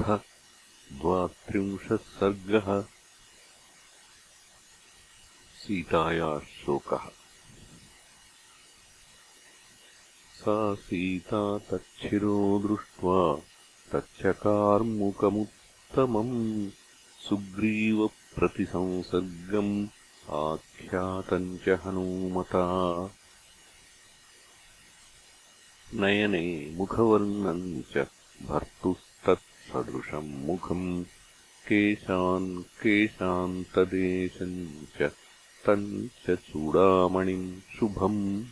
द्वात्रिंशः सर्गः सीतायाः शोकः। सा सीता तच्छिरो दृष्ट्वा तच्चकार्मुकमुत्तमम् सुग्रीवप्रतिसंसर्गम् आख्यातम् च हनूमता। नयने मुखवर्णम् च भर्तुस्तत्सदृशम् मुखम् केशान् केशान्तदेशम् च तम् च चूडामणिम् शुभम्।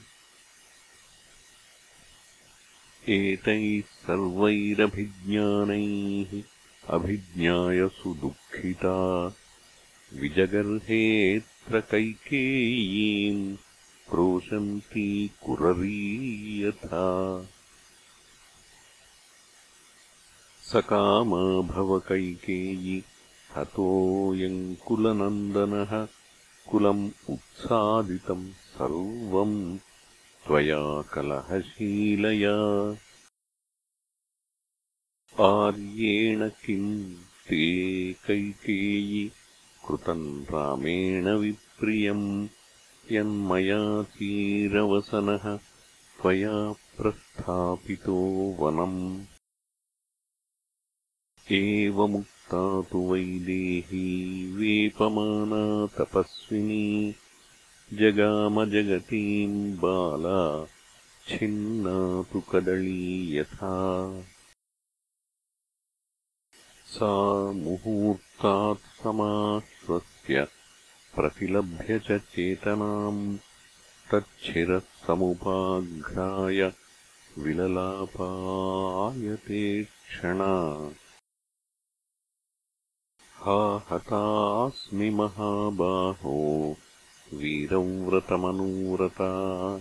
एतैः सर्वैरभिज्ञानैः अभिज्ञाय सुदुःखिता विजगर्हेऽत्र कैकेयीम् क्रोशन्ती कुररी यथा सकामा भवकैकेयी हतोऽयम् कुलनन्दनः कुलम् उत्सादितम् सर्वम् त्वया कलहशीलया। आर्येण किम् ते कैकेयी कृतम् रामेण विप्रियम् यन्मया चीरवसनः त्वया प्रस्थापितो वनम् एवमुक्ता तु वैदेही वेपमाना तपस्विनी जगामजगतीम् बाला छिन्ना तु कदली यथा। सा मुहूर्तात् समाश्वस्य प्रतिलभ्य च चेतनाम् तच्छिरः समुपाघ्राय विललापायते क्षणा हतास्मि महाबाहो। वीरव्रतमनूरता।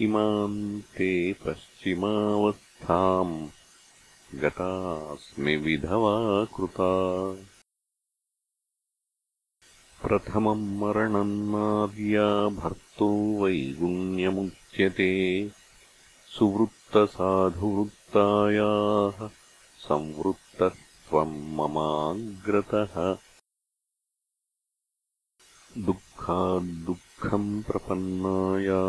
इमाम् ते पश्चिमावस्थाम्। गतास्मि विधवा कृता। प्रथमम् मरणम् नार्या भर्तो वैगुण्यमुच्यते। सुवृत्तसाधुवृत्तायाः संवृत्तः त्वम् ममाग्रतः। दुःखाद्दुःखम् प्रपन्नाया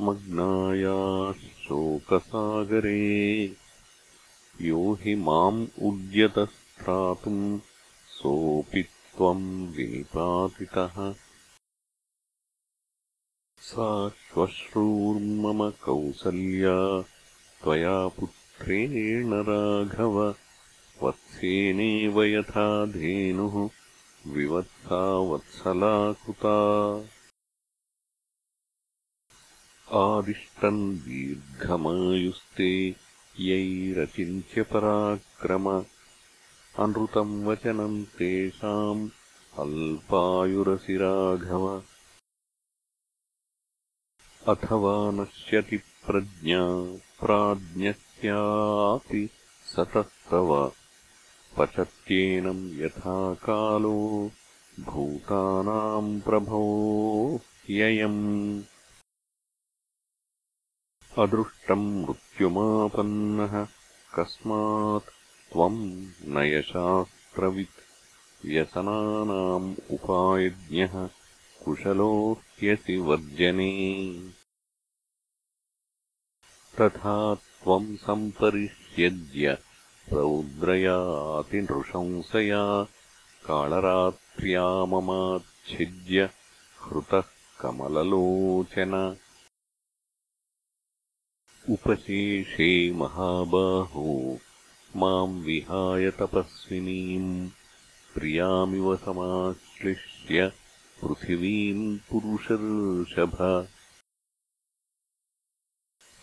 मग्नाया शोकसागरे। यो हि माम् उद्यतस्त्रातुम् सोऽपि त्वम् विनिपातितः सा श्वश्रूर्मम कौसल्या त्वया पुत्रेण राघव वत्सेनेव यथा धेनुः विवत्सा वत्सला कृता आदिष्टम् दीर्घमायुस्ते यैरचिन्त्यपराक्रम। अनृतम् वचनम् तेषाम् अल्पायुरसि राघव अथवा नश्यति प्रज्ञा प्राज्ञस्यापि सतस्तव पचत्येनम् यथा कालो भूतानाम् प्रभो ह्ययम्। अदृष्टम् मृत्युमापन्नः कस्मात् त्वम् न यशास्त्रवित् व्यसनानाम् उपायज्ञः कुशलो ह्यसि वर्जने तथा त्वम् रौद्रयातिनृशंसया कालरात्र्या ममाच्छिद्य हृतः कमललोचन। उपशेषे महाबाहो माम् विहाय तपस्विनीम् प्रियामिव समाश्लिष्य पृथिवीम् पुरुषर्षभ।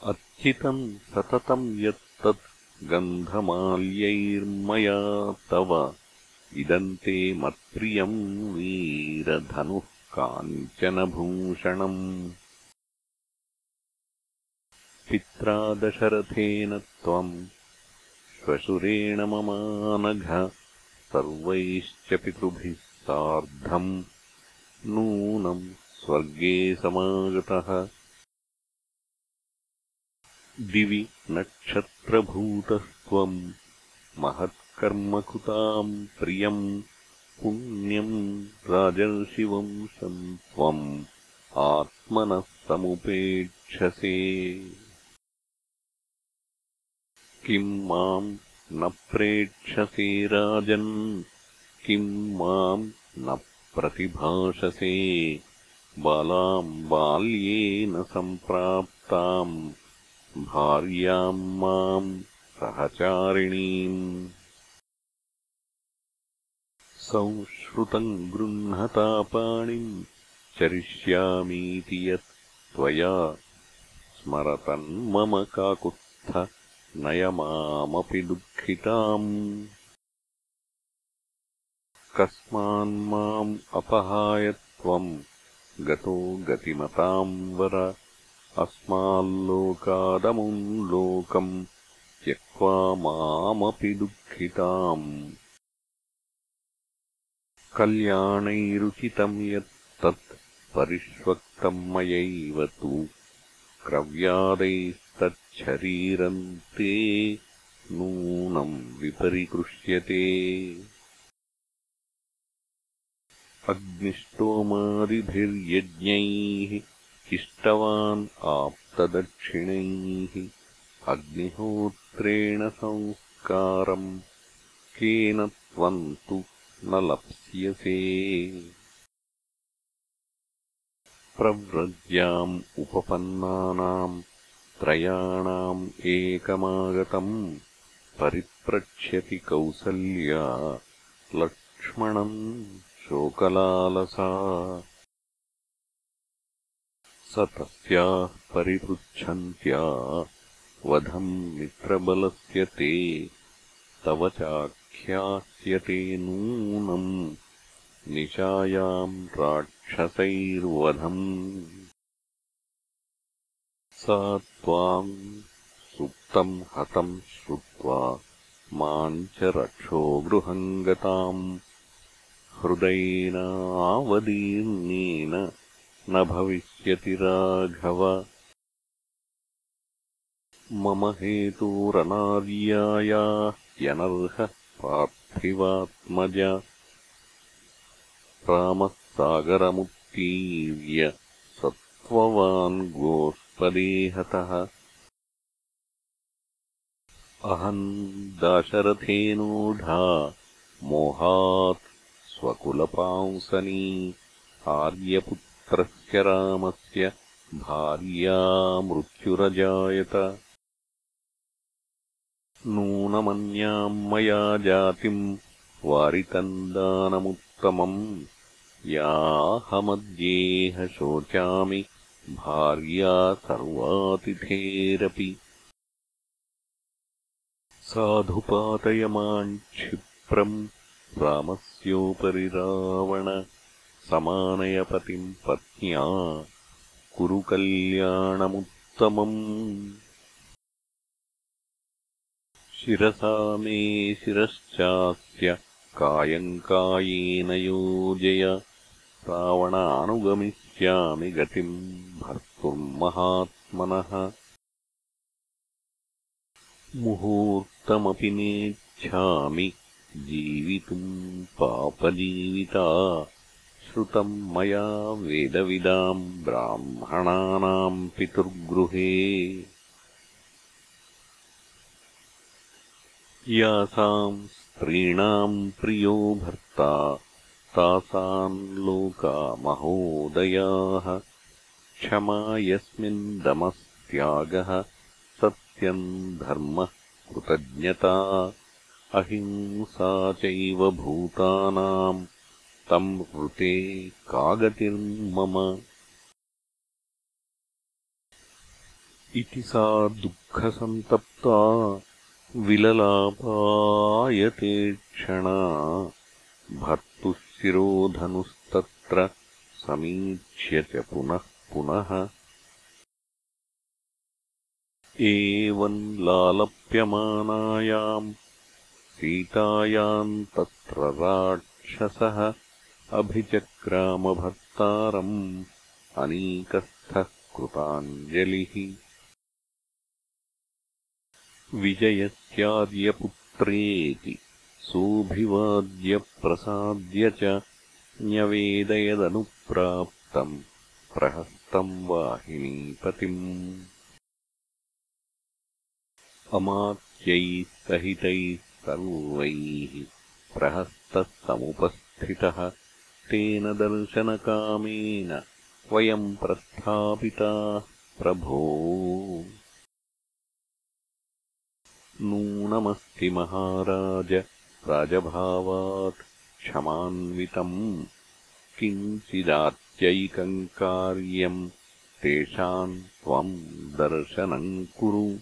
अर्चितम् सततम् यत्तत् गन्धमाल्यैर्मया तव इदम् ते मत्प्रियम् वीरधनुः काञ्चनभूषणम्। पित्रा दशरथेन त्वम् श्वशुरेण ममानघ सर्वैश्च पितृभिः सार्धम् नूनम् स्वर्गे समागतः दिवि नक्षत्रभूतस्त्वम् महत्कार्यकरस्त्वया कर्मकृताम् प्रियम् पुण्यम् राजर्षिवंशम् त्वम् आत्मनः समुपेक्षसे किम् माम् न प्रेक्षसे राजन्? किम् माम् न प्रतिभाषसे? बालाम् बाल्येन सम्प्राप्ताम् भार्याम् माम् सहचारिणीम् संश्रुतम् गृह्णता पाणिम् चरिष्यामीति यत् त्वया स्मरतन् मम काकुत्थ नय मामपि दुःखिताम् कस्मान्माम् अपहाय त्वम् गतो गतिमताम् वर अस्माल्लोकादमुम् लोकम् त्यक्त्वा मामपि दुःखिताम्। कल्याणैरुचितम् यत्तत् परिष्वक्तम् मयैव तु। क्रव्यादैस्तच्छरीरम् ते नूनम् विपरिकृष्यते। अग्निष्टोमादिभिर्यज्ञैः इष्टवान् आप्तदक्षिणैः अग्निहोत्रेण संस्कारम् केन त्वम् तु न लप्स्यसे। प्रव्रज्याम् उपपन्नानाम् त्रयाणाम् एकमागतम् परिप्रक्ष्यति कौसल्या लक्ष्मणम् शोकलालसा तस्याः परिपृच्छन्त्या वधम् मित्रबलस्य ते तव चाख्यास्यते नूनम् निशायाम् राक्षसैर्वधम्। सा त्वाम् सुप्तम् हतम् श्रुत्वा माम् च रक्षो गृहम् गताम्। हृदयेनावदीर्णेन न भविष्यति राघव। मम हेतोरनार्याया यनर्हः पार्थिवात्मज। रामः सागरमुत्तीर्य सत्त्ववान् गोष्पदेहतः। अहम् दाशरथेनोढा मोहात् स्वकुलपांसनी आर्यपुत्रस्य रामस्य भार्या मृत्युरजायत। नूनमन्याम् मया जातिम् वारितम् दानमुत्तमम् याहमद्येह शोचामि भार्या सर्वातिथेरपि। साधुपातय माम् क्षिप्रम् रामस्योपरि रावण समानयपतिम् पत्न्या कुरु कल्याणमुत्तमम् शिरसा मे शिरश्चास्य कायम् कायेन योजय रावणानुगमिष्यामि गतिम् भर्तुर्महात्मनः। मुहूर्तमपि नेच्छामि जीवितुम् पापजीविता श्रुतम् मया वेदविदाम् ब्राह्मणानाम् पितुर्गृहे। यासाम् स्त्रीणाम् प्रियो भर्ता तासाम् लोका महोदयाः। क्षमा यस्मिन् दमस्त्यागः सत्यम् धर्मः कृतज्ञता। अहिंसा चैव भूतानाम् तम् ऋते कागतिर्मम। इति सा दुःखसन्तप्ता विललापायते क्षणा। भर्तुः शिरोधनुस्तत्र समीक्ष्य च पुनः पुनः। एवम् लालप्यमानायाम् सीतायाम् तत्र राक्षसः अभिचक्रामभर्तारम् अनीकस्थः कृताञ्जलिः। विजयस्यार्यपुत्रेति सोऽभिवाद्यप्रसाद्य च न्यवेदयदनुप्राप्तम् प्रहस्तम् वाहिनीपतिम्। अमात्यैः सहितैः सर्वैः प्रहस्तः समुपस्थितः तेन दर्शनकामेन वयम् प्रस्थापिताः प्रभो। नूनमस्ति महाराज राजभावात् क्षमान्वितम्। किञ्चिदात्यैकम् कार्यम् तेषाम् त्वम् दर्शनम् कुरु।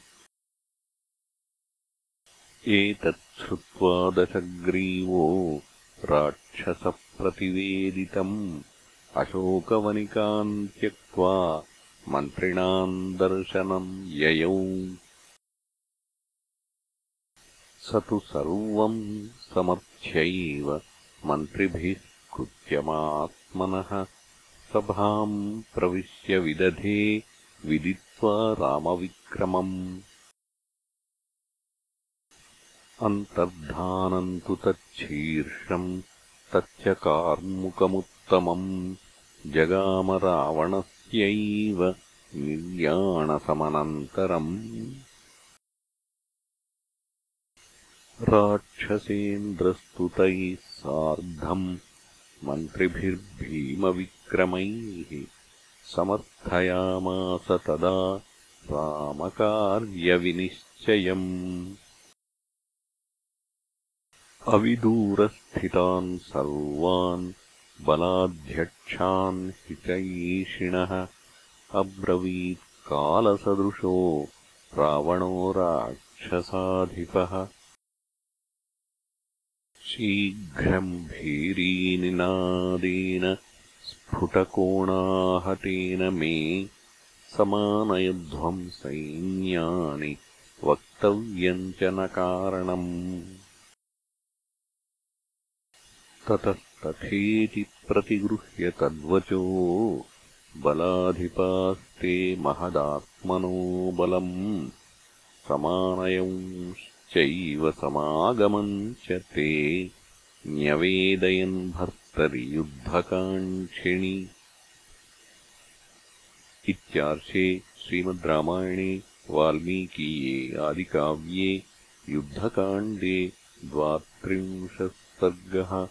एतच्छ्रुत्वा दशग्रीवो राक्षसप्रतिवेदितम् अशोकवनिकान् त्यक्त्वा मन्त्रिणाम् दर्शनम् ययौ। स तु सर्वम् समर्थ्यैव। मन्त्रिभिः कृत्यमात्मनः। सभाम् प्रविश्य विदधे विदित्वा रामविक्रमम्। अन्तर्धानम् तु तच्छीर्षम् तच्च कार्मुकमुत्तमम् जगामरावणस्यैव निर्याणसमनन्तरम् राक्षसेन्द्रस्तुतैः सार्धम् मन्त्रिभिर्भीमविक्रमैः समर्थयामास तदा रामकार्यविनिश्चयम् अविदूरस्थितान् सर्वान् बलाध्यक्षान् हितैषिणः अब्रवीत्कालसदृशो रावणो राक्षसाधिपः। शीघ्रम् भीरीनिनादेन स्फुटकोणाहतेन मे समानयध्वम् सैन्यानि वक्तव्यम् च न कारणम् ततस्तथेति प्रतिगृह्य तद्वचो। बलाधिपास्ते महदात्मनो बलम्। समानयंश्च चैव समागमम् च ते। न्यवेदयन् भर्तरि युद्धकाङ्क्षिणि इत्यार्षे श्रीमद् रामायणे वाल्मीकीये आदिकाव्ये युद्धकाण्डे द्वात्रिंशः सर्गः